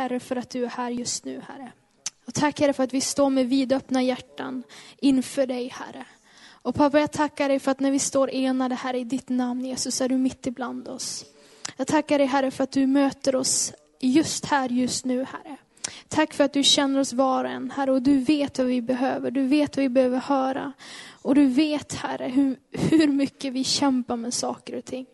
Herre för att du är här just nu Herre. Och tack Herre för att vi står med vidöppna hjärtan inför dig Herre. Och pappa jag tackar dig för att när vi står enade Herre i ditt namn Jesus är du mitt ibland oss. Jag tackar dig Herre för att du möter oss just här just nu Herre. Tack för att du känner oss var och en Herre och du vet vad vi behöver. Du vet vad vi behöver höra. Och du vet Herre hur, hur mycket vi kämpar med saker och ting.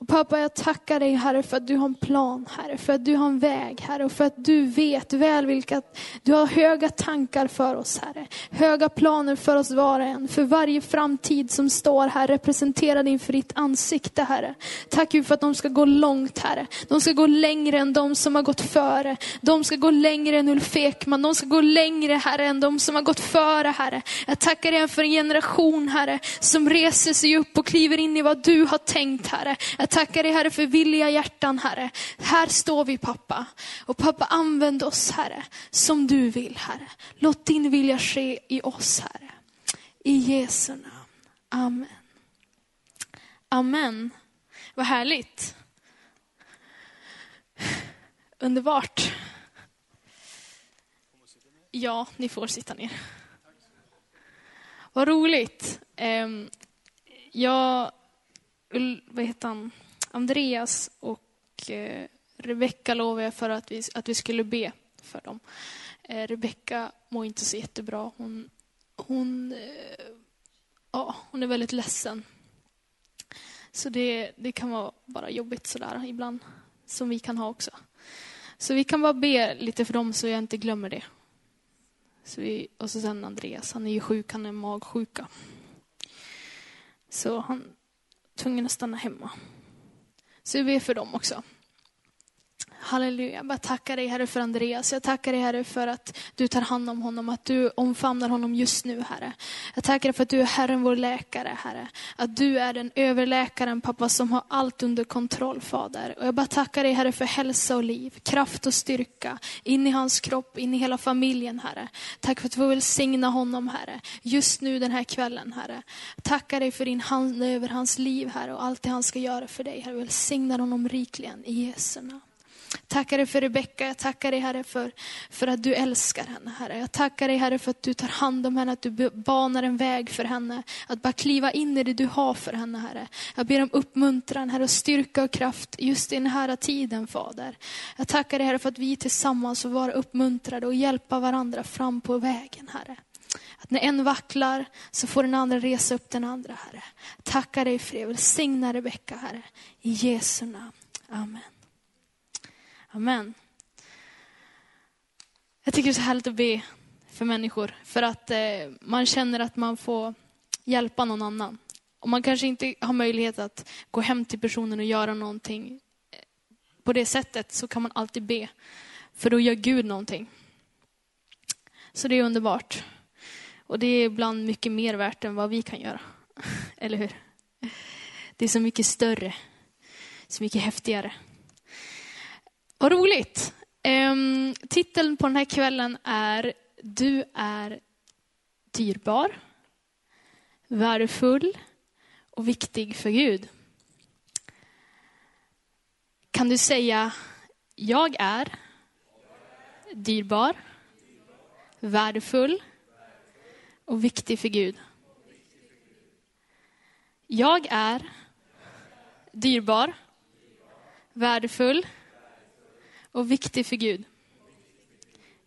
Och pappa, jag tackar dig Herre för att du har en plan, Herre, för att du har en väg, Herre, och för att du vet väl vilka, du har höga tankar för oss, Herre. Höga planer för oss var och en, för varje framtid som står här representerad inför ditt ansikte, Herre. Tack Gud för att de ska gå långt, Herre. De ska gå längre än de som har gått före. De ska gå längre än Ulf Ekman. De ska gå längre, Herre, än de som har gått före, Herre. Jag tackar dig för en generation, Herre, som reser sig upp och kliver in i vad du har tänkt, Herre. Jag jag tackar dig Herre för villiga hjärtan Herre. Här står vi pappa. Och pappa använd oss Herre, som du vill Herre. Låt din vilja ske i oss Herre. I Jesu namn. Amen. Amen. Vad härligt. Underbart. Ja, ni får sitta ner. Vad roligt. Ehm, jag, vad heter han? Andreas och eh, Rebecka lovade jag för att vi, att vi skulle be för dem. Eh, Rebecka mår inte så jättebra. Hon, hon, eh, ja, hon är väldigt ledsen. Så det, det kan vara bara jobbigt sådär ibland, som vi kan ha också. Så vi kan bara be lite för dem så jag inte glömmer det. Så vi, och så sen Andreas, han är ju sjuk, han är magsjuka. Så han tvungen att stanna hemma. Så vi ber för dem också. Halleluja, jag bara tackar dig Herre för Andreas. Jag tackar dig Herre för att du tar hand om honom, att du omfamnar honom just nu Herre. Jag tackar dig för att du är Herren vår läkare Herre. Att du är den överläkaren pappa som har allt under kontroll Fader. Och jag bara tackar dig Herre för hälsa och liv, kraft och styrka in i hans kropp, in i hela familjen Herre. Tack för att du får välsigna honom Herre, just nu den här kvällen Herre. Tackar dig för din hand över hans liv Herre och allt det han ska göra för dig Herre. Välsigna honom rikligen i Jesu namn. Tackar dig för Rebecka, jag tackar dig Herre för, för att du älskar henne Herre. Jag tackar dig Herre för att du tar hand om henne, att du banar en väg för henne. Att bara kliva in i det du har för henne Herre. Jag ber om uppmuntran Herre, och styrka och kraft just i den här tiden Fader. Jag tackar dig Herre för att vi tillsammans får vara uppmuntrade och hjälpa varandra fram på vägen Herre. Att när en vacklar så får den andra resa upp den andra Herre. Tackar dig för det, välsigna Rebecka Herre. I Jesu namn. Amen. Amen. Jag tycker det är så härligt att be för människor. För att eh, man känner att man får hjälpa någon annan. Och man kanske inte har möjlighet att gå hem till personen och göra någonting eh, på det sättet så kan man alltid be. För då gör Gud någonting. Så det är underbart. Och det är ibland mycket mer värt än vad vi kan göra. Eller hur? Det är så mycket större. Så mycket häftigare. Vad roligt. Ehm, titeln på den här kvällen är Du är dyrbar, värdefull och viktig för Gud. Kan du säga Jag är dyrbar, värdefull och viktig för Gud. Jag är dyrbar, värdefull och viktig för Gud.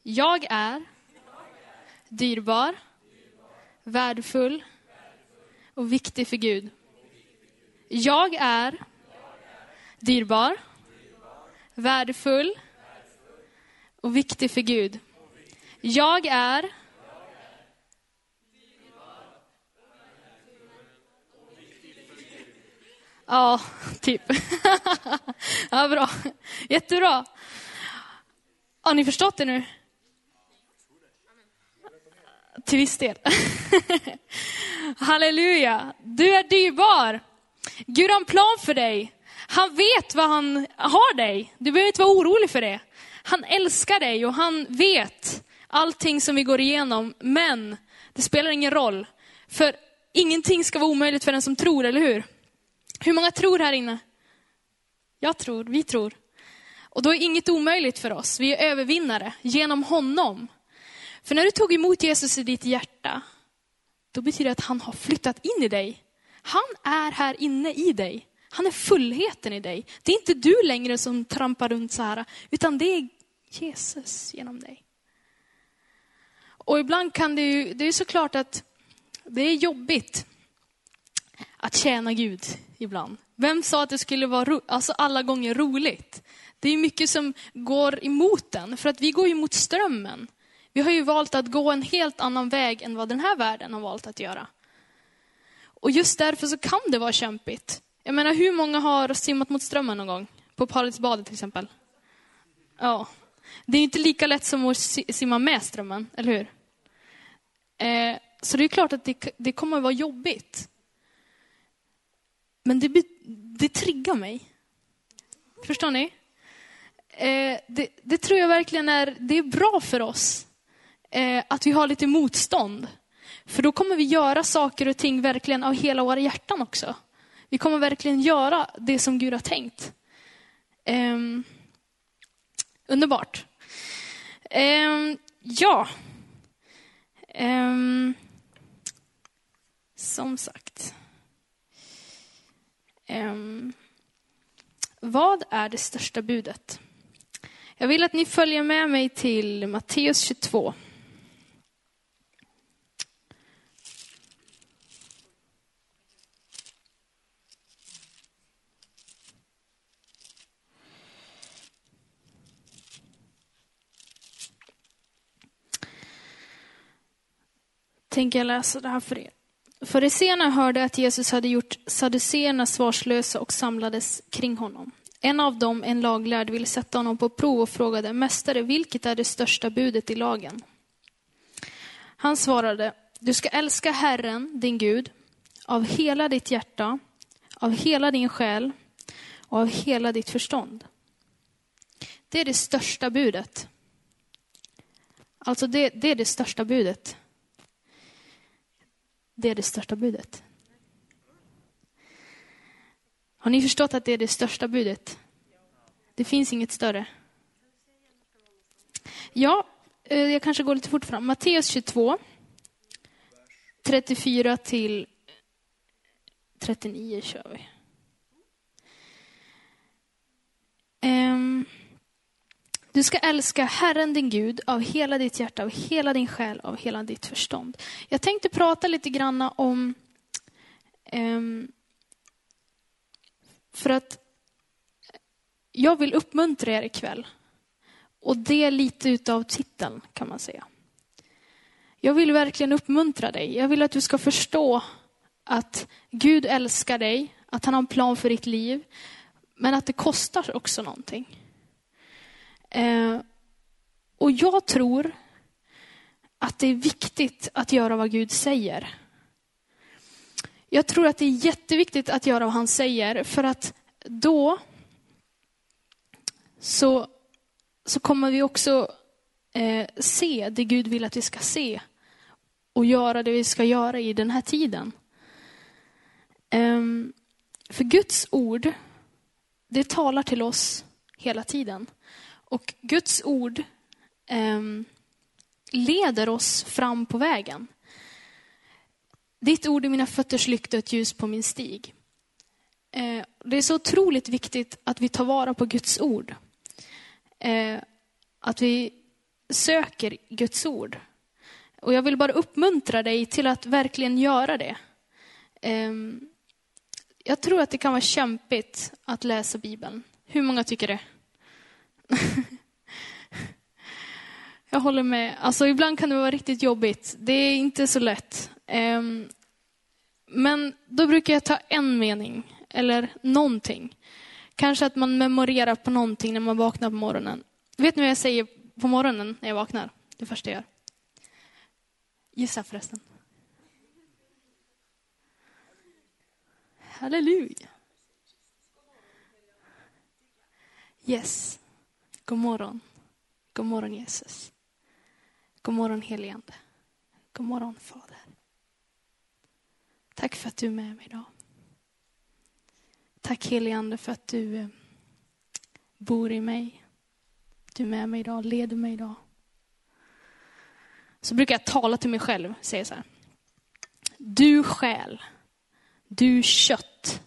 Jag är dyrbar, värdefull och viktig för Gud. Jag är dyrbar, värdefull och viktig för Gud. Jag är Ja, typ. ja, bra. Jättebra. Har ni förstått det nu? Till viss del. Halleluja. Du är dyrbar. Gud har en plan för dig. Han vet vad han har dig. Du behöver inte vara orolig för det. Han älskar dig och han vet allting som vi går igenom. Men det spelar ingen roll. För ingenting ska vara omöjligt för den som tror, eller hur? Hur många tror här inne? Jag tror, vi tror. Och då är inget omöjligt för oss. Vi är övervinnare genom honom. För när du tog emot Jesus i ditt hjärta, då betyder det att han har flyttat in i dig. Han är här inne i dig. Han är fullheten i dig. Det är inte du längre som trampar runt så här, utan det är Jesus genom dig. Och ibland kan det ju, det är såklart att det är jobbigt att tjäna Gud ibland. Vem sa att det skulle vara ro, alltså alla gånger roligt? Det är mycket som går emot den, för att vi går ju mot strömmen. Vi har ju valt att gå en helt annan väg än vad den här världen har valt att göra. Och just därför så kan det vara kämpigt. Jag menar, hur många har simmat mot strömmen någon gång? På Paradisbadet till exempel. Ja. Det är inte lika lätt som att simma med strömmen, eller hur? Eh, så det är klart att det, det kommer att vara jobbigt. Men det, det triggar mig. Förstår ni? Eh, det, det, tror jag verkligen är, det är bra för oss. Eh, att vi har lite motstånd. För då kommer vi göra saker och ting verkligen av hela våra hjärtan också. Vi kommer verkligen göra det som Gud har tänkt. Eh, underbart. Ehm, ja. Ehm, som sagt. Um, vad är det största budet? Jag vill att ni följer med mig till Matteus 22. Tänker jag läsa det här för er. Fariséerna hörde att Jesus hade gjort saduceerna svarslösa och samlades kring honom. En av dem, en laglärd, ville sätta honom på prov och frågade, Mästare, vilket är det största budet i lagen? Han svarade, du ska älska Herren, din Gud, av hela ditt hjärta, av hela din själ och av hela ditt förstånd. Det är det största budet. Alltså det, det är det största budet. Det är det största budet. Har ni förstått att det är det största budet? Det finns inget större. Ja, eh, jag kanske går lite fort fram. Matteus 22, 34 till 39 kör vi. Um, du ska älska Herren din Gud av hela ditt hjärta, av hela din själ, av hela ditt förstånd. Jag tänkte prata lite grann om... Um, för att jag vill uppmuntra er ikväll. Och det är lite utav titeln kan man säga. Jag vill verkligen uppmuntra dig. Jag vill att du ska förstå att Gud älskar dig, att han har en plan för ditt liv. Men att det kostar också någonting. Eh, och jag tror att det är viktigt att göra vad Gud säger. Jag tror att det är jätteviktigt att göra vad han säger, för att då så, så kommer vi också eh, se det Gud vill att vi ska se och göra det vi ska göra i den här tiden. Um, för Guds ord, det talar till oss hela tiden. Och Guds ord eh, leder oss fram på vägen. Ditt ord är mina fötters lykta ett ljus på min stig. Eh, det är så otroligt viktigt att vi tar vara på Guds ord. Eh, att vi söker Guds ord. Och jag vill bara uppmuntra dig till att verkligen göra det. Ehm, jag tror att det kan vara kämpigt att läsa Bibeln. Hur många tycker det? Jag håller med. Alltså ibland kan det vara riktigt jobbigt. Det är inte så lätt. Ehm, men då brukar jag ta en mening eller någonting. Kanske att man memorerar på någonting när man vaknar på morgonen. Vet ni vad jag säger på morgonen när jag vaknar? Det första jag gör. Gissa förresten. Halleluja. Yes. God morgon. God morgon Jesus. God morgon heligande. God morgon Fader. Tack för att du är med mig idag. Tack heligande för att du eh, bor i mig. Du är med mig idag, leder mig idag. Så brukar jag tala till mig själv, säga så här. Du själ, du kött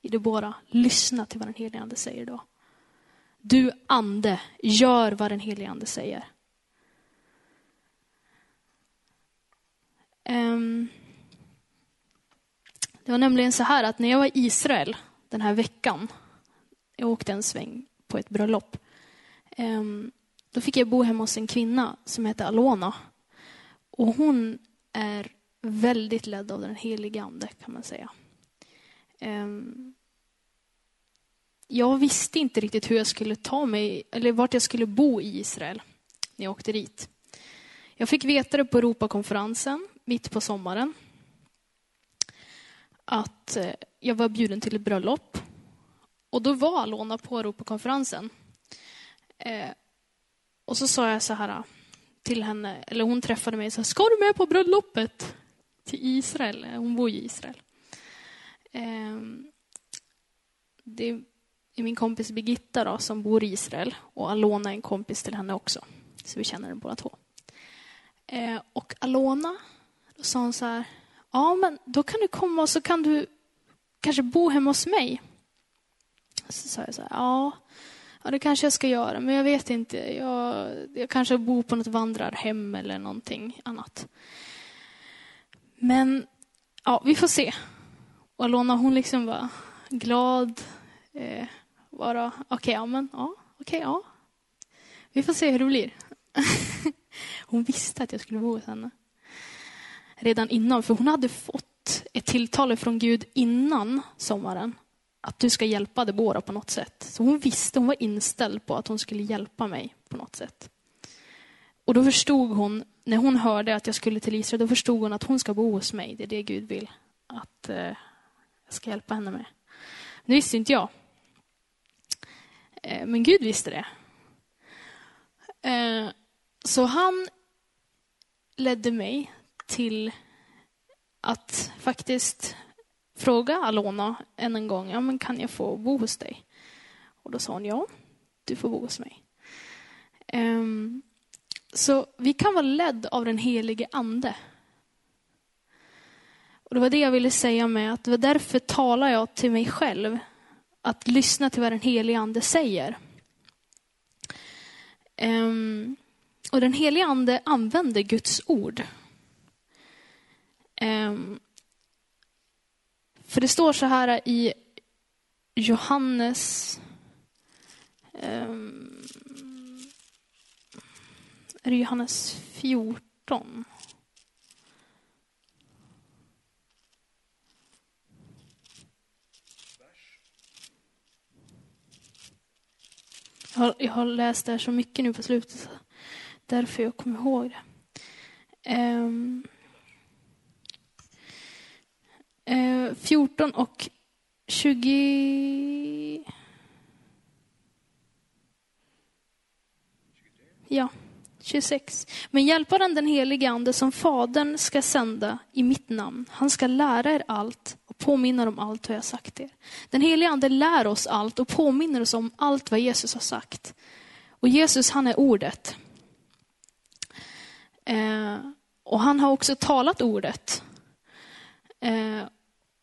i det båda, lyssna till vad den helige Ande säger idag. Du ande, gör vad den helige Ande säger. Ehm, det var nämligen så här att när jag var i Israel den här veckan, jag åkte en sväng på ett bröllop, ehm, då fick jag bo hemma hos en kvinna som heter Alona. Och hon är väldigt ledd av den helige Ande kan man säga. Um, jag visste inte riktigt hur jag skulle ta mig, eller vart jag skulle bo i Israel när jag åkte dit. Jag fick veta det på Europakonferensen mitt på sommaren. Att eh, jag var bjuden till ett bröllop. Och då var Alona på Europakonferensen. Eh, och så sa jag så här eh, till henne, eller hon träffade mig och sa, ska du med på bröllopet till Israel? Hon bor i Israel. Eh, det är min kompis Birgitta då, som bor i Israel och Alona är en kompis till henne också. Så vi känner den båda två. Eh, och Alona då sa hon så här, ja men då kan du komma och så kan du kanske bo hemma hos mig. Så sa jag så här, ja, ja det kanske jag ska göra, men jag vet inte. Jag, jag kanske bor på något vandrarhem eller någonting annat. Men ja, vi får se. Och Alona hon liksom var glad. Eh, bara, okej, okay, ja men ja, okej, okay, ja. Vi får se hur det blir. hon visste att jag skulle bo hos henne redan innan, för hon hade fått ett tilltal från Gud innan sommaren att du ska hjälpa Debora på något sätt. Så hon visste, hon var inställd på att hon skulle hjälpa mig på något sätt. Och då förstod hon, när hon hörde att jag skulle till Israel, då förstod hon att hon ska bo hos mig. Det är det Gud vill att eh, jag ska hjälpa henne med. Det visste inte jag. Eh, men Gud visste det. Eh, så han ledde mig till att faktiskt fråga Alona än en gång, ja men kan jag få bo hos dig? Och då sa hon, ja, du får bo hos mig. Um, så vi kan vara ledd av den helige ande. Och det var det jag ville säga med att det var därför talar jag till mig själv. Att lyssna till vad den helige ande säger. Um, och den helige ande använder Guds ord. Um, för det står så här i Johannes um, är det Johannes 14? Jag har, jag har läst det här så mycket nu på slutet, så därför jag kommer ihåg det. Ehm, eh, um, 14 och 20... Ja, 26. Men hjälparen den helige Ande som Fadern ska sända i mitt namn, han ska lära er allt påminna om allt vad jag sagt er. Den helige Ande lär oss allt och påminner oss om allt vad Jesus har sagt. Och Jesus, han är ordet. Eh, och han har också talat ordet. Eh,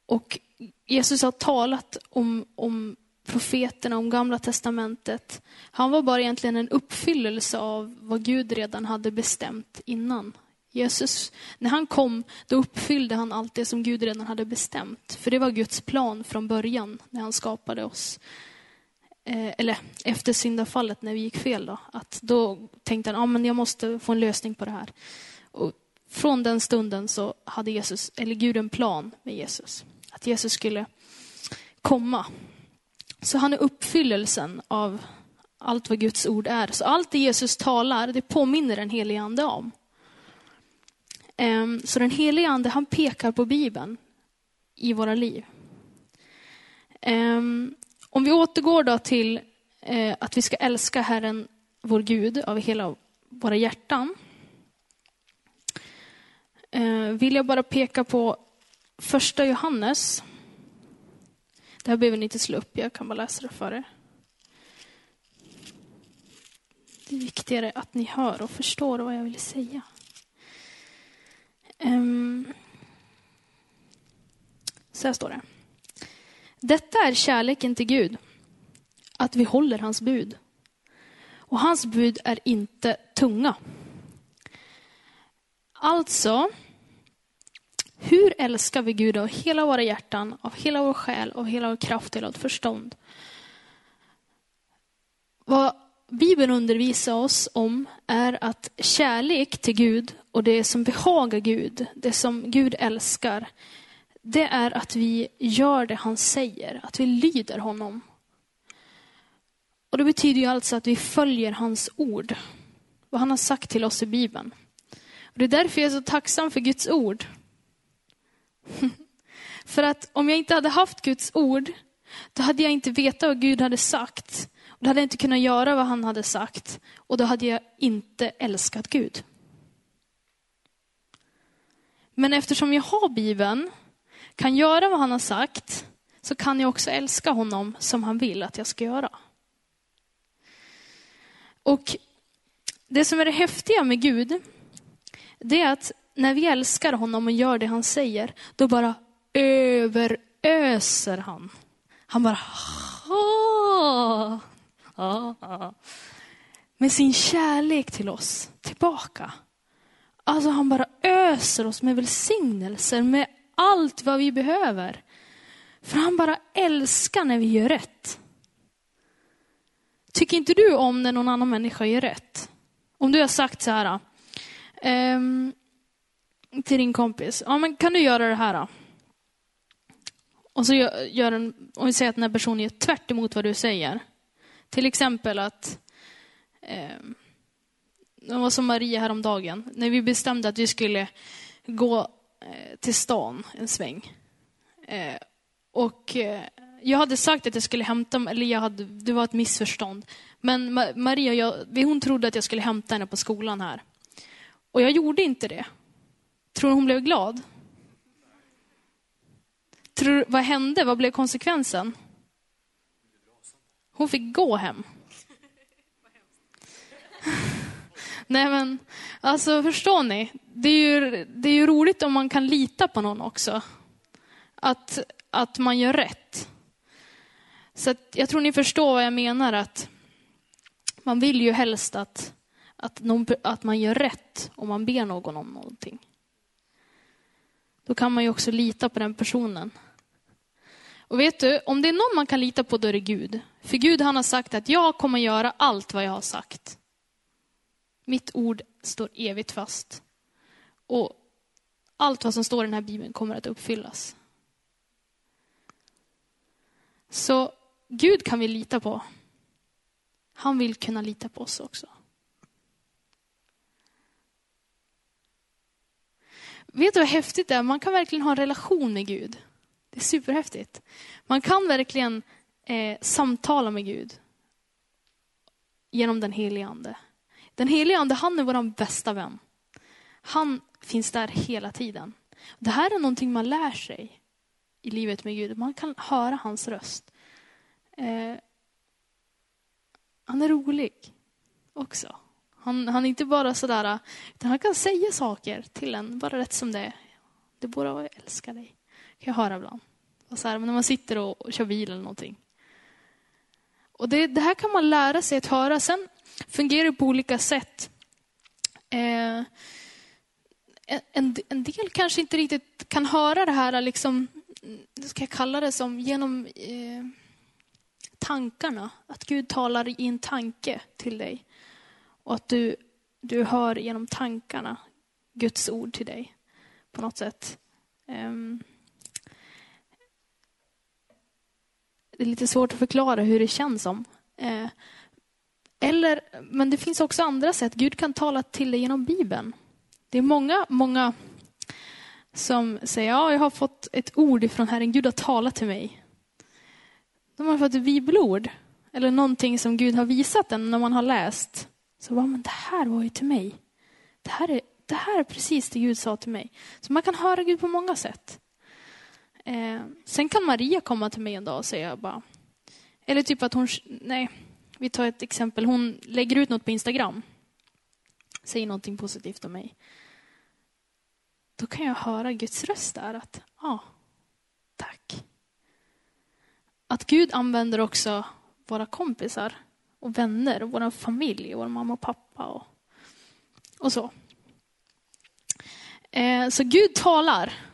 och Jesus har talat om, om profeterna, om gamla testamentet. Han var bara egentligen en uppfyllelse av vad Gud redan hade bestämt innan. Jesus, när han kom, då uppfyllde han allt det som Gud redan hade bestämt. För det var Guds plan från början när han skapade oss. Eh, eller efter syndafallet när vi gick fel då. Att då tänkte han, ja men jag måste få en lösning på det här. Och från den stunden så hade Jesus, eller Gud en plan med Jesus. Att Jesus skulle komma. Så han är uppfyllelsen av allt vad Guds ord är. Så allt det Jesus talar, det påminner den helige ande om. Ehm, så den helige ande, han pekar på Bibeln i våra liv. Ehm, om vi återgår då till eh, att vi ska älska Herren, vår Gud, av hela våra hjärtan. Eh, vill jag bara peka på första Johannes. Det här behöver ni inte slå upp, jag kan bara läsa det för er. Det är viktigare att ni hör och förstår vad jag vill säga. Um, Så här står det. Detta är kärleken till Gud, att vi håller hans bud. Och hans bud är inte tunga. Alltså, hur älskar vi Gud av hela våra hjärtan, av hela vår själ, av hela vår kraft, hela vårt förstånd? Vad Bibeln undervisar oss om är att kärlek till Gud och det som behagar Gud, det som Gud älskar, det är att vi gör det han säger, att vi lyder honom. Och det betyder ju alltså att vi följer hans ord, vad han har sagt till oss i Bibeln. Och det är därför jag är så tacksam för Guds ord. för att om jag inte hade haft Guds ord, då hade jag inte vetat vad Gud hade sagt. Då hade jag inte kunnat göra vad han hade sagt. Och då hade jag inte älskat Gud. Men eftersom jag har Bibeln, kan göra vad han har sagt, så kan jag också älska honom som han vill att jag ska göra. Och det som är det häftiga med Gud, det är att när vi älskar honom och gör det han säger, då bara överöser han. Han bara "Ah, ja, ja. med sin kärlek till oss tillbaka. Alltså han bara öser oss med välsignelser, med allt vad vi behöver. För han bara älskar när vi gör rätt. Tycker inte du om när någon annan människa gör rätt? Om du har sagt så här um, till din kompis, ja men kan du göra det här? Då? Och så gör, gör en, om vi säger att den här personen gör tvärt emot vad du säger. Till exempel att eh, det var som Maria häromdagen, när vi bestämde att vi skulle gå eh, till stan en sväng. Eh, och eh, jag hade sagt att jag skulle hämta, eller jag hade, det var ett missförstånd. Men Ma- Maria, jag, hon trodde att jag skulle hämta henne på skolan här. Och jag gjorde inte det. Tror du hon blev glad? Tror, du- vad hände? Vad blev konsekvensen? Hon fick gå hem. Nej men, alltså förstår ni? Det är, ju, det är ju roligt om man kan lita på någon också. Att, att man gör rätt. Så att jag tror ni förstår vad jag menar att man vill ju helst att, att, någon, att man gör rätt om man ber någon om någonting. Då kan man ju också lita på den personen. Och vet du, om det är någon man kan lita på, då är det Gud. För Gud han har sagt att jag kommer göra allt vad jag har sagt. Mitt ord står evigt fast. Och allt vad som står i den här bibeln kommer att uppfyllas. Så Gud kan vi lita på. Han vill kunna lita på oss också. Vet du vad häftigt det är? Man kan verkligen ha en relation med Gud. Det är superhäftigt. Man kan verkligen eh, samtala med Gud genom den helige Ande. Den helige Ande, han är vår bästa vän. Han finns där hela tiden. Det här är någonting man lär sig i livet med Gud. Man kan höra hans röst. Eh, han är rolig också. Han, han är inte bara sådär, utan han kan säga saker till en, bara rätt som det är. Det borde jag älska dig. kan jag höra ibland. Och så här, men när man sitter och, och kör bil eller någonting. Och det, det här kan man lära sig att höra. Sen fungerar det på olika sätt. Eh, en, en del kanske inte riktigt kan höra det här, liksom, mm, ska jag kalla det som, genom eh, tankarna. Att Gud talar i en tanke till dig. Och att du, du hör genom tankarna Guds ord till dig på något sätt. Um, det är lite svårt att förklara hur det känns som. Eh, eller, men det finns också andra sätt. Gud kan tala till dig genom Bibeln. Det är många, många som säger, ja, jag har fått ett ord ifrån Herren. Gud har talat till mig. De har fått ett bibelord. Eller någonting som Gud har visat en när man har läst. Så bara, men det här var ju till mig. Det här är, det här är precis det Gud sa till mig. Så man kan höra Gud på många sätt. Eh, sen kan Maria komma till mig en dag och säga bara, eller typ att hon, nej, vi tar ett exempel. Hon lägger ut något på Instagram. Säger någonting positivt om mig. Då kan jag höra Guds röst där att, ja, ah, tack. Att Gud använder också våra kompisar och vänner och vår familj, vår mamma och pappa och, och så. Eh, så Gud talar.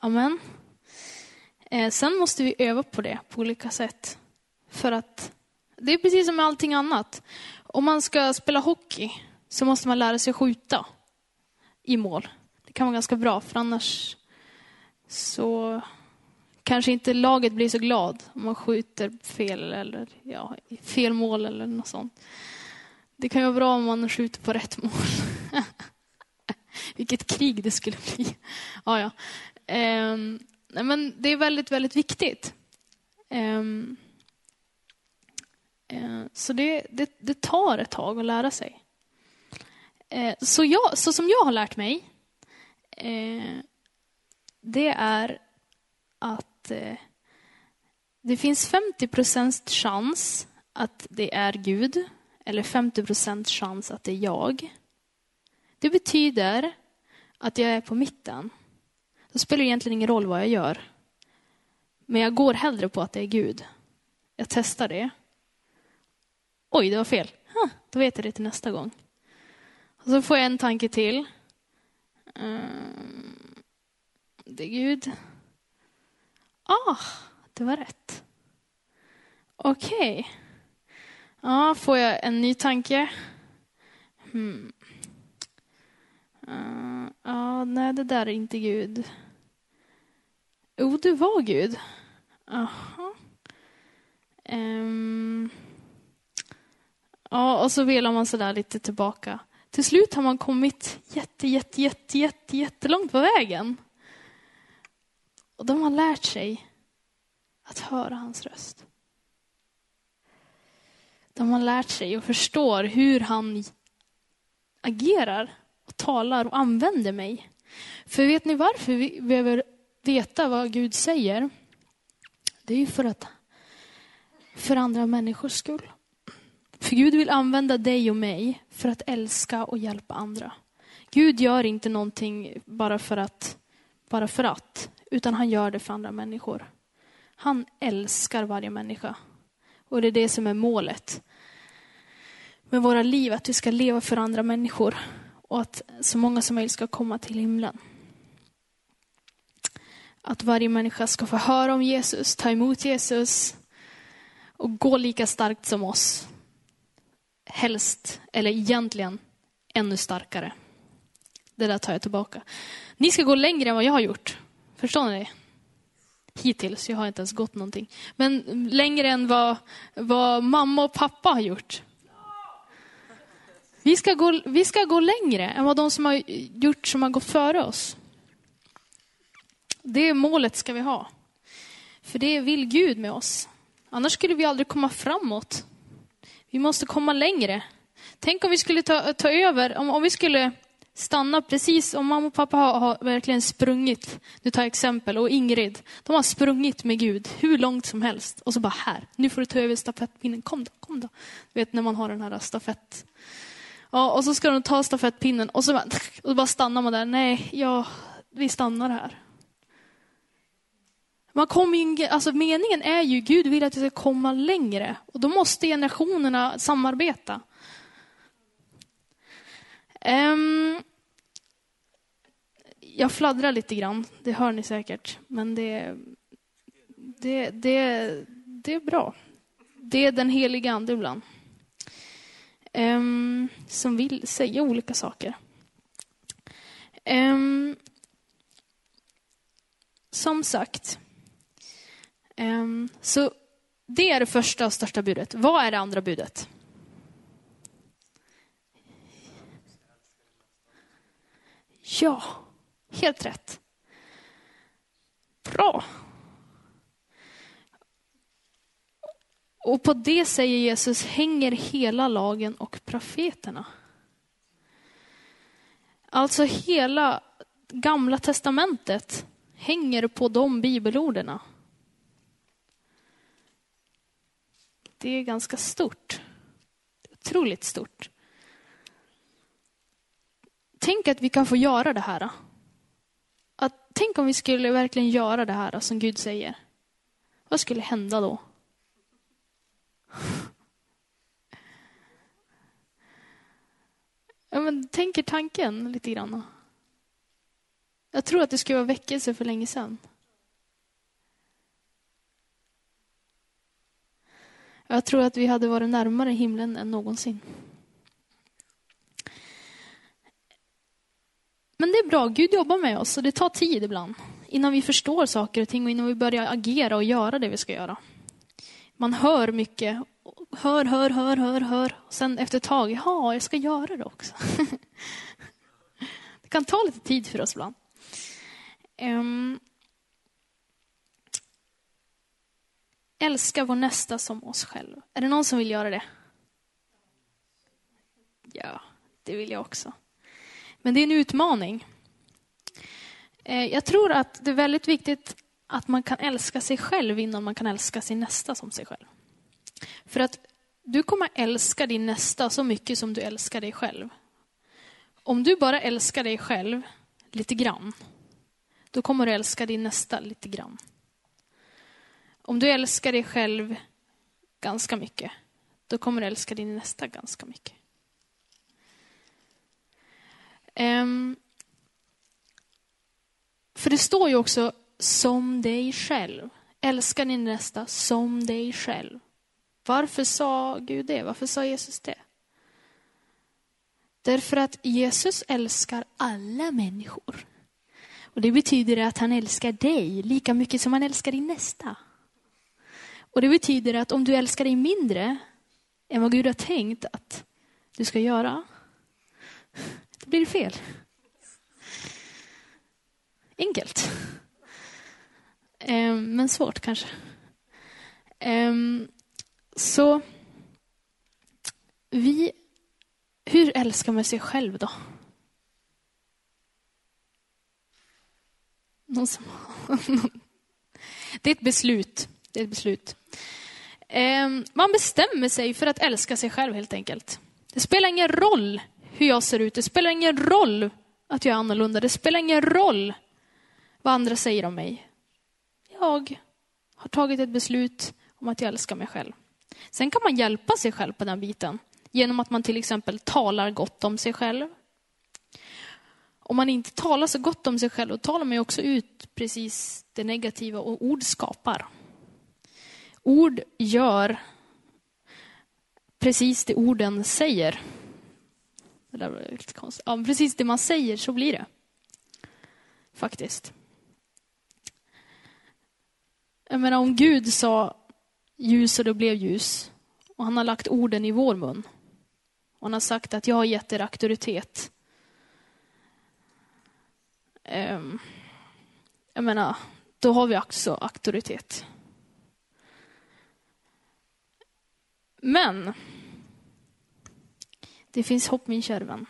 Amen. Eh, sen måste vi öva på det på olika sätt. För att det är precis som med allting annat. Om man ska spela hockey så måste man lära sig skjuta i mål. Det kan vara ganska bra, för annars så kanske inte laget blir så glad om man skjuter fel eller ja, fel mål eller något sånt. Det kan ju vara bra om man skjuter på rätt mål. Vilket krig det skulle bli. Ja, ja. Um, men det är väldigt, väldigt viktigt. Um, uh, så det, det, det, tar ett tag att lära sig. Uh, så, jag, så som jag har lärt mig, uh, det är att det finns 50 procents chans att det är Gud, eller 50 procents chans att det är jag. Det betyder att jag är på mitten. Då spelar det egentligen ingen roll vad jag gör. Men jag går hellre på att det är Gud. Jag testar det. Oj, det var fel. Ha, då vet jag det till nästa gång. Och så får jag en tanke till. Um, det är Gud. Ah, det var rätt. Okej. Okay. Ja, får jag en ny tanke? Hmm. Uh, ja, nej, det där är inte Gud. Jo, det var Gud. Aha. Um. Ja, och så velar man sådär lite tillbaka. Till slut har man kommit jätte, jätte, jätte, jätte, jättelångt på vägen. Och de har lärt sig att höra hans röst. De har lärt sig och förstår hur han agerar och talar och använder mig. För vet ni varför vi behöver veta vad Gud säger? Det är ju för att för andra människors skull. För Gud vill använda dig och mig för att älska och hjälpa andra. Gud gör inte någonting bara för att, bara för att, utan han gör det för andra människor. Han älskar varje människa. Och det är det som är målet med våra liv, att vi ska leva för andra människor och att så många som möjligt ska komma till himlen. Att varje människa ska få höra om Jesus, ta emot Jesus och gå lika starkt som oss. Helst, eller egentligen ännu starkare. Det där tar jag tillbaka. Ni ska gå längre än vad jag har gjort. Förstår ni? det? Hittills, jag har inte ens gått någonting. Men längre än vad, vad mamma och pappa har gjort. Vi ska, gå, vi ska gå längre än vad de som har gjort som har gått före oss. Det målet ska vi ha. För det vill Gud med oss. Annars skulle vi aldrig komma framåt. Vi måste komma längre. Tänk om vi skulle ta, ta över, om, om vi skulle stanna precis, om mamma och pappa har, har, verkligen sprungit, nu tar jag exempel, och Ingrid, de har sprungit med Gud hur långt som helst. Och så bara här, nu får du ta över stafettpinnen, kom då, kom då. Du vet när man har den här stafett Ja, och så ska de ta stafettpinnen och så bara, och bara stannar man där. Nej, ja, vi stannar här. Man kommer in, alltså meningen är ju, Gud vill att vi ska komma längre. Och då måste generationerna samarbeta. Um, jag fladdrar lite grann, det hör ni säkert. Men det, det, det, det är bra. Det är den heliga ande ibland um, som vill säga olika saker. Um, som sagt, Ehm, så det är det första och största budet. Vad är det andra budet? Ja, helt rätt. Bra. Och på det säger Jesus hänger hela lagen och profeterna. Alltså hela gamla testamentet hänger på de bibelorden. Det är ganska stort. Otroligt stort. Tänk att vi kan få göra det här. Att, tänk om vi skulle verkligen göra det här som Gud säger. Vad skulle hända då? Ja, men tänk er tanken lite grann. Jag tror att det skulle vara väckelse för länge sedan. Jag tror att vi hade varit närmare himlen än någonsin. Men det är bra, Gud jobbar med oss och det tar tid ibland. Innan vi förstår saker och ting och innan vi börjar agera och göra det vi ska göra. Man hör mycket, hör, hör, hör, hör, hör. Och sen efter ett tag, ja, jag ska göra det också. det kan ta lite tid för oss ibland. Um, älska vår nästa som oss själva. Är det någon som vill göra det? Ja, det vill jag också. Men det är en utmaning. Eh, jag tror att det är väldigt viktigt att man kan älska sig själv innan man kan älska sin nästa som sig själv. För att du kommer älska din nästa så mycket som du älskar dig själv. Om du bara älskar dig själv lite grann, då kommer du älska din nästa lite grann. Om du älskar dig själv ganska mycket, då kommer du älska din nästa ganska mycket. Um, för det står ju också som dig själv. Älska din nästa som dig själv. Varför sa Gud det? Varför sa Jesus det? Därför att Jesus älskar alla människor. Och Det betyder att han älskar dig lika mycket som han älskar din nästa. Och Det betyder att om du älskar dig mindre än vad Gud har tänkt att du ska göra, då blir det fel. Enkelt. Ehm, men svårt kanske. Ehm, så vi, hur älskar man sig själv då? Någon som, det är ett beslut. Det är ett beslut. Ehm, man bestämmer sig för att älska sig själv helt enkelt. Det spelar ingen roll hur jag ser ut. Det spelar ingen roll att jag är annorlunda. Det spelar ingen roll vad andra säger om mig. Jag har tagit ett beslut om att jag älskar mig själv. Sen kan man hjälpa sig själv på den biten genom att man till exempel talar gott om sig själv. Om man inte talar så gott om sig själv, då talar man också ut precis det negativa och ord skapar. Ord gör precis det orden säger. Det där var lite konstigt. Ja, precis det man säger, så blir det. Faktiskt. Jag menar om Gud sa ljus och det blev ljus. Och han har lagt orden i vår mun. Och han har sagt att jag har gett er auktoritet. Um, jag menar, då har vi också auktoritet. Men det finns hopp min kära vän.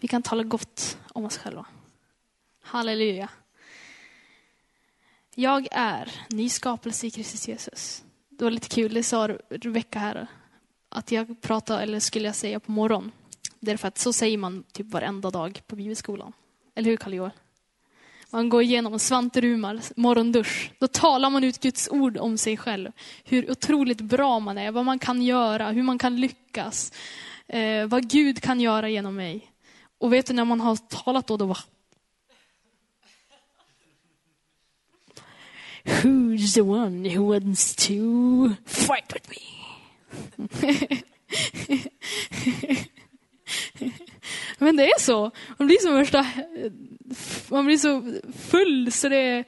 Vi kan tala gott om oss själva. Halleluja. Jag är ny skapelse i Kristus Jesus. Det var lite kul, det sa Rebecka här, att jag pratar, eller skulle jag säga på morgon. Därför att så säger man typ varenda dag på bibelskolan. Eller hur karl joel man går igenom Svante Rumar morgondusch. Då talar man ut Guds ord om sig själv. Hur otroligt bra man är, vad man kan göra, hur man kan lyckas. Eh, vad Gud kan göra genom mig. Och vet du när man har talat då, då bara... Who's the one who wants to fight with me? Men det är så. Man blir så värsta... Man blir så full så det...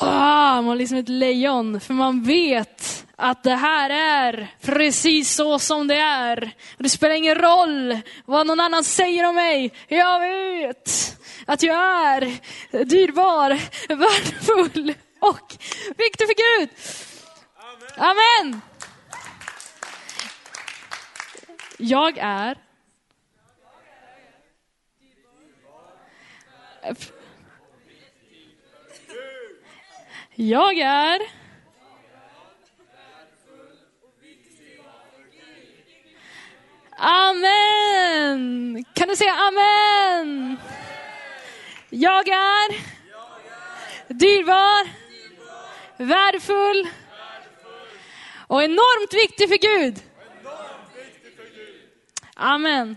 Ah, man är liksom ett lejon, för man vet att det här är precis så som det är. Det spelar ingen roll vad någon annan säger om mig. Jag vet att jag är dyrbar, värdefull och viktig för Gud. Amen. Jag är Jag är Amen! Kan du säga amen? Jag är dyrbar, värdefull och enormt viktig för Gud. Amen.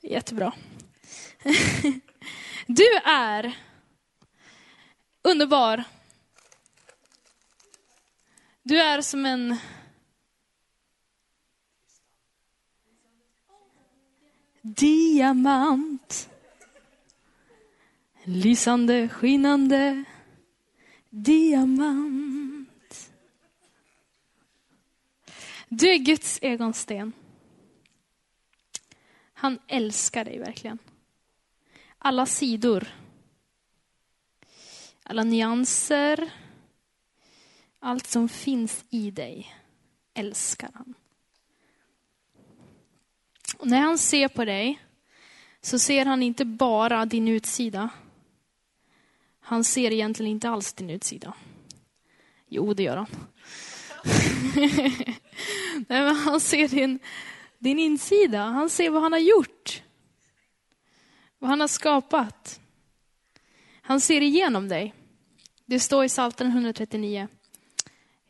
Jättebra. Du är underbar. Du är som en diamant. Lysande, skinande diamant. Du är Guds ögonsten. Han älskar dig verkligen. Alla sidor. Alla nyanser. Allt som finns i dig älskar han. Och när han ser på dig så ser han inte bara din utsida. Han ser egentligen inte alls din utsida. Jo, det gör han. Nej, men han ser din, din insida. Han ser vad han har gjort. Vad han har skapat. Han ser igenom dig. Det står i Psaltaren 139.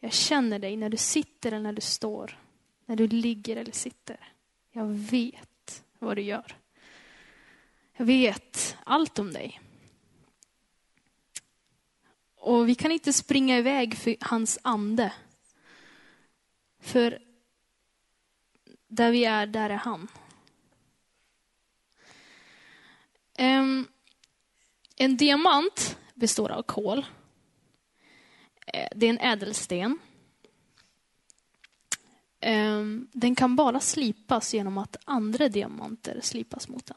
Jag känner dig när du sitter eller när du står. När du ligger eller sitter. Jag vet vad du gör. Jag vet allt om dig. Och vi kan inte springa iväg för hans ande. För där vi är, där är han. En diamant består av kol. Eh, det är en ädelsten. Den kan bara slipas genom att andra diamanter slipas mot den.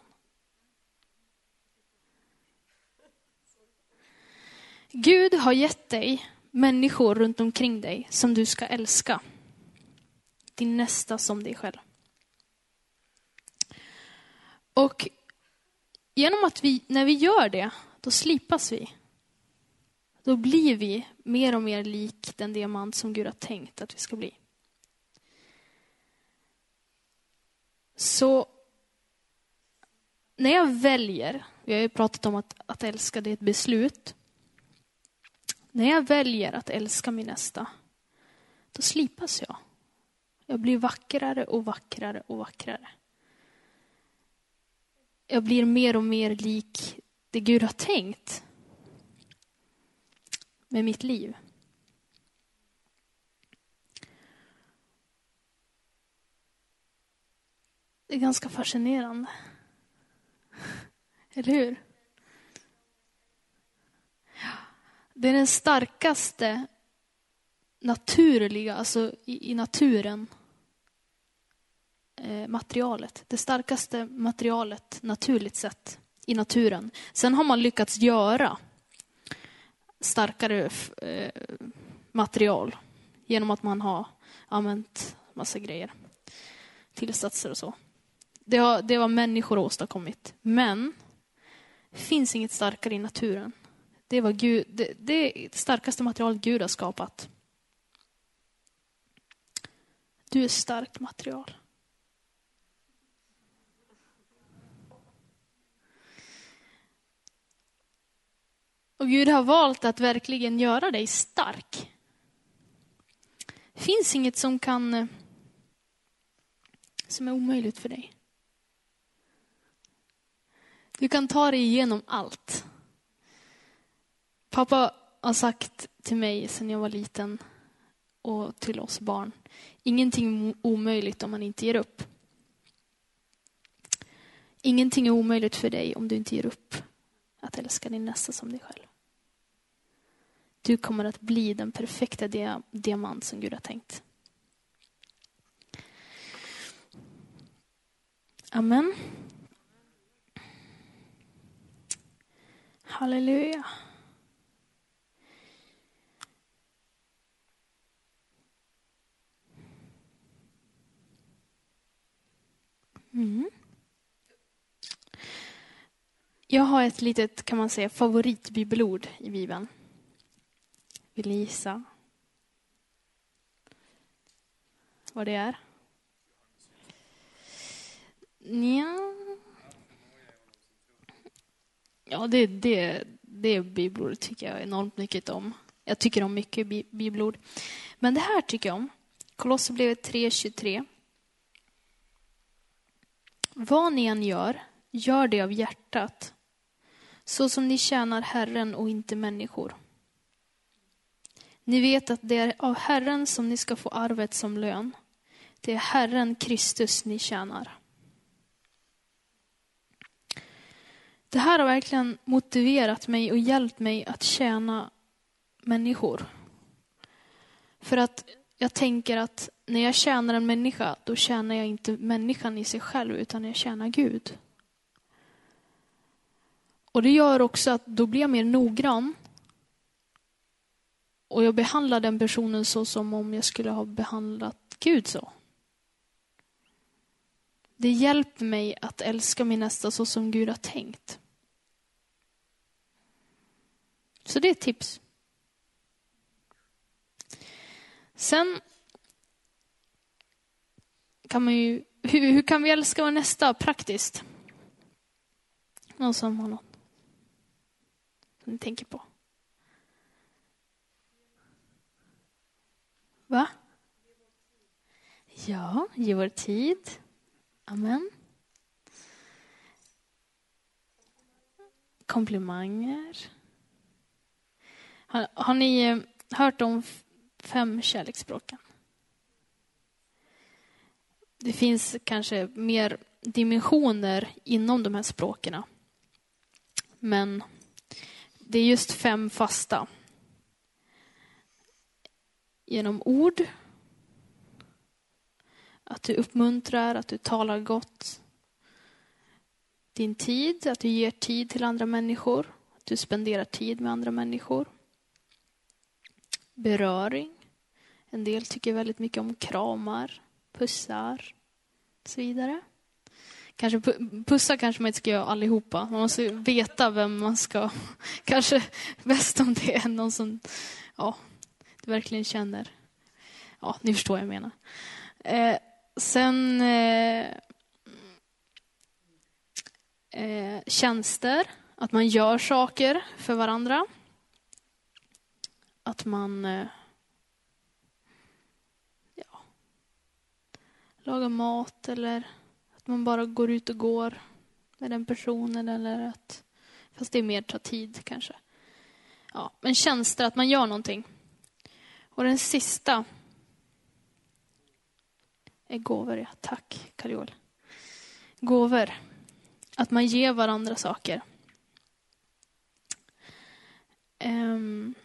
Gud har gett dig människor runt omkring dig som du ska älska. Din nästa som dig själv. Och genom att vi, när vi gör det, då slipas vi. Då blir vi mer och mer lik den diamant som Gud har tänkt att vi ska bli. Så när jag väljer, vi har ju pratat om att, att älska, det är ett beslut. När jag väljer att älska min nästa, då slipas jag. Jag blir vackrare och vackrare och vackrare. Jag blir mer och mer lik det Gud har tänkt med mitt liv. Det är ganska fascinerande. Eller hur? Det är den starkaste naturliga, alltså i, i naturen, eh, materialet. Det starkaste materialet naturligt sett i naturen. Sen har man lyckats göra starkare eh, material genom att man har använt massa grejer. Tillsatser och så. Det har, det var människor åstadkommit. Men det finns inget starkare i naturen. Det, var Gud, det, det är det starkaste materialet Gud har skapat. Du är starkt material. Och Gud har valt att verkligen göra dig stark. Det finns inget som kan eh, som är omöjligt för dig. Du kan ta dig igenom allt. Pappa har sagt till mig sedan jag var liten och till oss barn, ingenting är omöjligt om man inte ger upp. Ingenting är omöjligt för dig om du inte ger upp. att älska din nästa som dig själv. Du kommer att bli den perfekta diamant som Gud har tänkt. Amen. Halleluja. Mm. Jag har ett litet, kan man säga, favoritbibelord i Bibeln. Vill ni gissa? Vad det är? Ja, ja det, det, det bibelordet tycker jag enormt mycket om. Jag tycker om mycket bibelord. Men det här tycker jag om. Kolosserbrevet 3.23. Vad ni än gör, gör det av hjärtat, så som ni tjänar Herren och inte människor. Ni vet att det är av Herren som ni ska få arvet som lön. Det är Herren Kristus ni tjänar. Det här har verkligen motiverat mig och hjälpt mig att tjäna människor. För att jag tänker att när jag tjänar en människa, då tjänar jag inte människan i sig själv, utan jag tjänar Gud. Och det gör också att då blir jag mer noggrann. Och jag behandlar den personen så som om jag skulle ha behandlat Gud så. Det hjälper mig att älska min nästa så som Gud har tänkt. Så det är ett tips. Sen kan man ju, hur, hur kan vi älska vår nästa praktiskt? Någon som har något som ni tänker på? Va? Ja, ge vår tid. Amen. Komplimanger. Har, har ni eh, hört om fem kärleksspråken? Det finns kanske mer dimensioner inom de här språken. Men det är just fem fasta. Genom ord, att du uppmuntrar, att du talar gott. Din tid, att du ger tid till andra människor. Att du spenderar tid med andra människor. Beröring. En del tycker väldigt mycket om kramar, pussar så vidare. Kanske pussa kanske man inte ska göra allihopa. Man måste veta vem man ska... Kanske bäst om det är någon som ja, du verkligen känner. Ja, ni förstår vad jag menar. Eh, sen eh, eh, tjänster, att man gör saker för varandra. Att man eh, ja, lagar mat eller att man bara går ut och går med den personen. Eller att, fast det är mer tar tid kanske. Ja, men tjänster, att man gör någonting. Och den sista är gåvor. Ja. Tack, Karol. Gåvor. Att man ger varandra saker. Um,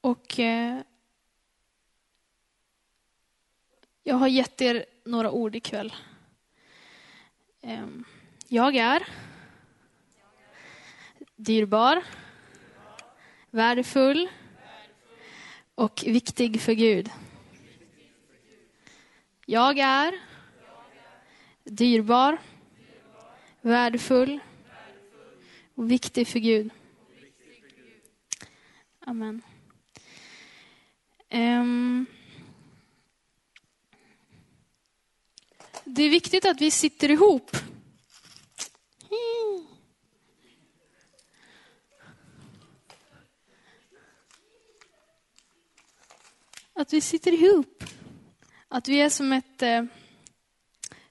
och eh, jag har gett er några ord ikväll. Ehm, jag är dyrbar, värdefull och viktig för Gud. Jag är dyrbar, värdefull och viktig för Gud. Amen. Um. Det är viktigt att vi sitter ihop. Att vi sitter ihop. Att vi är som ett eh,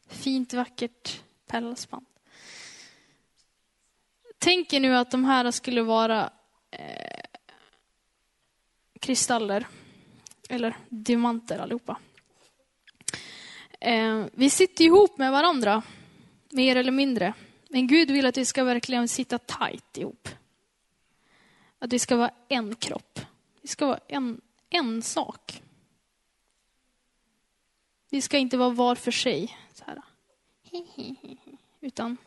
fint, vackert pärlhalsband. Tänk er nu att de här skulle vara eh, kristaller. Eller diamanter allihopa. Eh, vi sitter ihop med varandra, mer eller mindre. Men Gud vill att vi ska verkligen sitta tajt ihop. Att vi ska vara en kropp. Vi ska vara en, en sak. Vi ska inte vara var för sig. Så här. Utan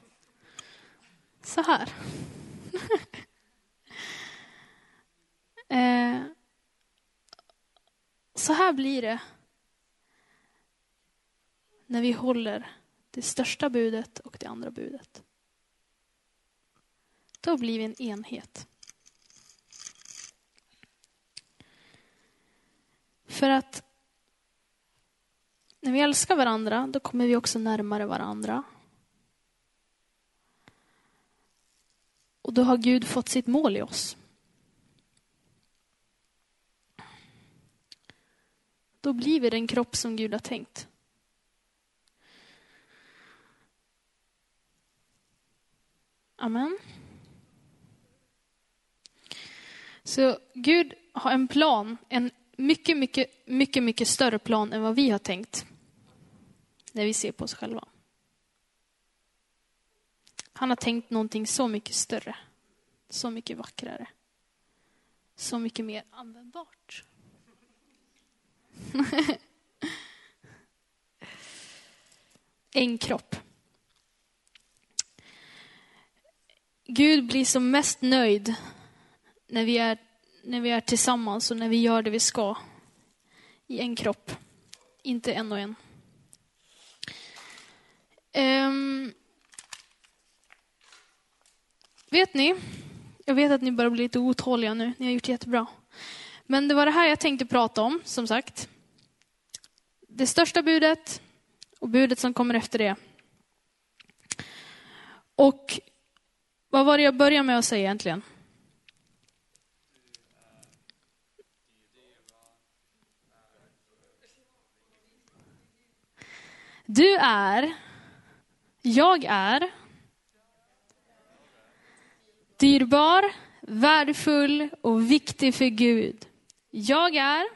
så här. eh, så här blir det när vi håller det största budet och det andra budet. Då blir vi en enhet. För att när vi älskar varandra, då kommer vi också närmare varandra. Och då har Gud fått sitt mål i oss. Då blir vi den kropp som Gud har tänkt. Amen. Så Gud har en plan, en mycket, mycket, mycket, mycket större plan än vad vi har tänkt när vi ser på oss själva. Han har tänkt någonting så mycket större, så mycket vackrare, så mycket mer användbart. en kropp. Gud blir som mest nöjd när vi, är, när vi är tillsammans och när vi gör det vi ska i en kropp, inte en och en. Um, vet ni, jag vet att ni börjar bli lite otåliga nu, ni har gjort jättebra. Men det var det här jag tänkte prata om, som sagt. Det största budet och budet som kommer efter det. Och vad var det jag började med att säga egentligen? Du är, jag är dyrbar, värdefull och viktig för Gud. Jag är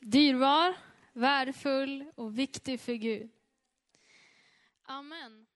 dyrbar, värdefull och viktig för Gud. Amen.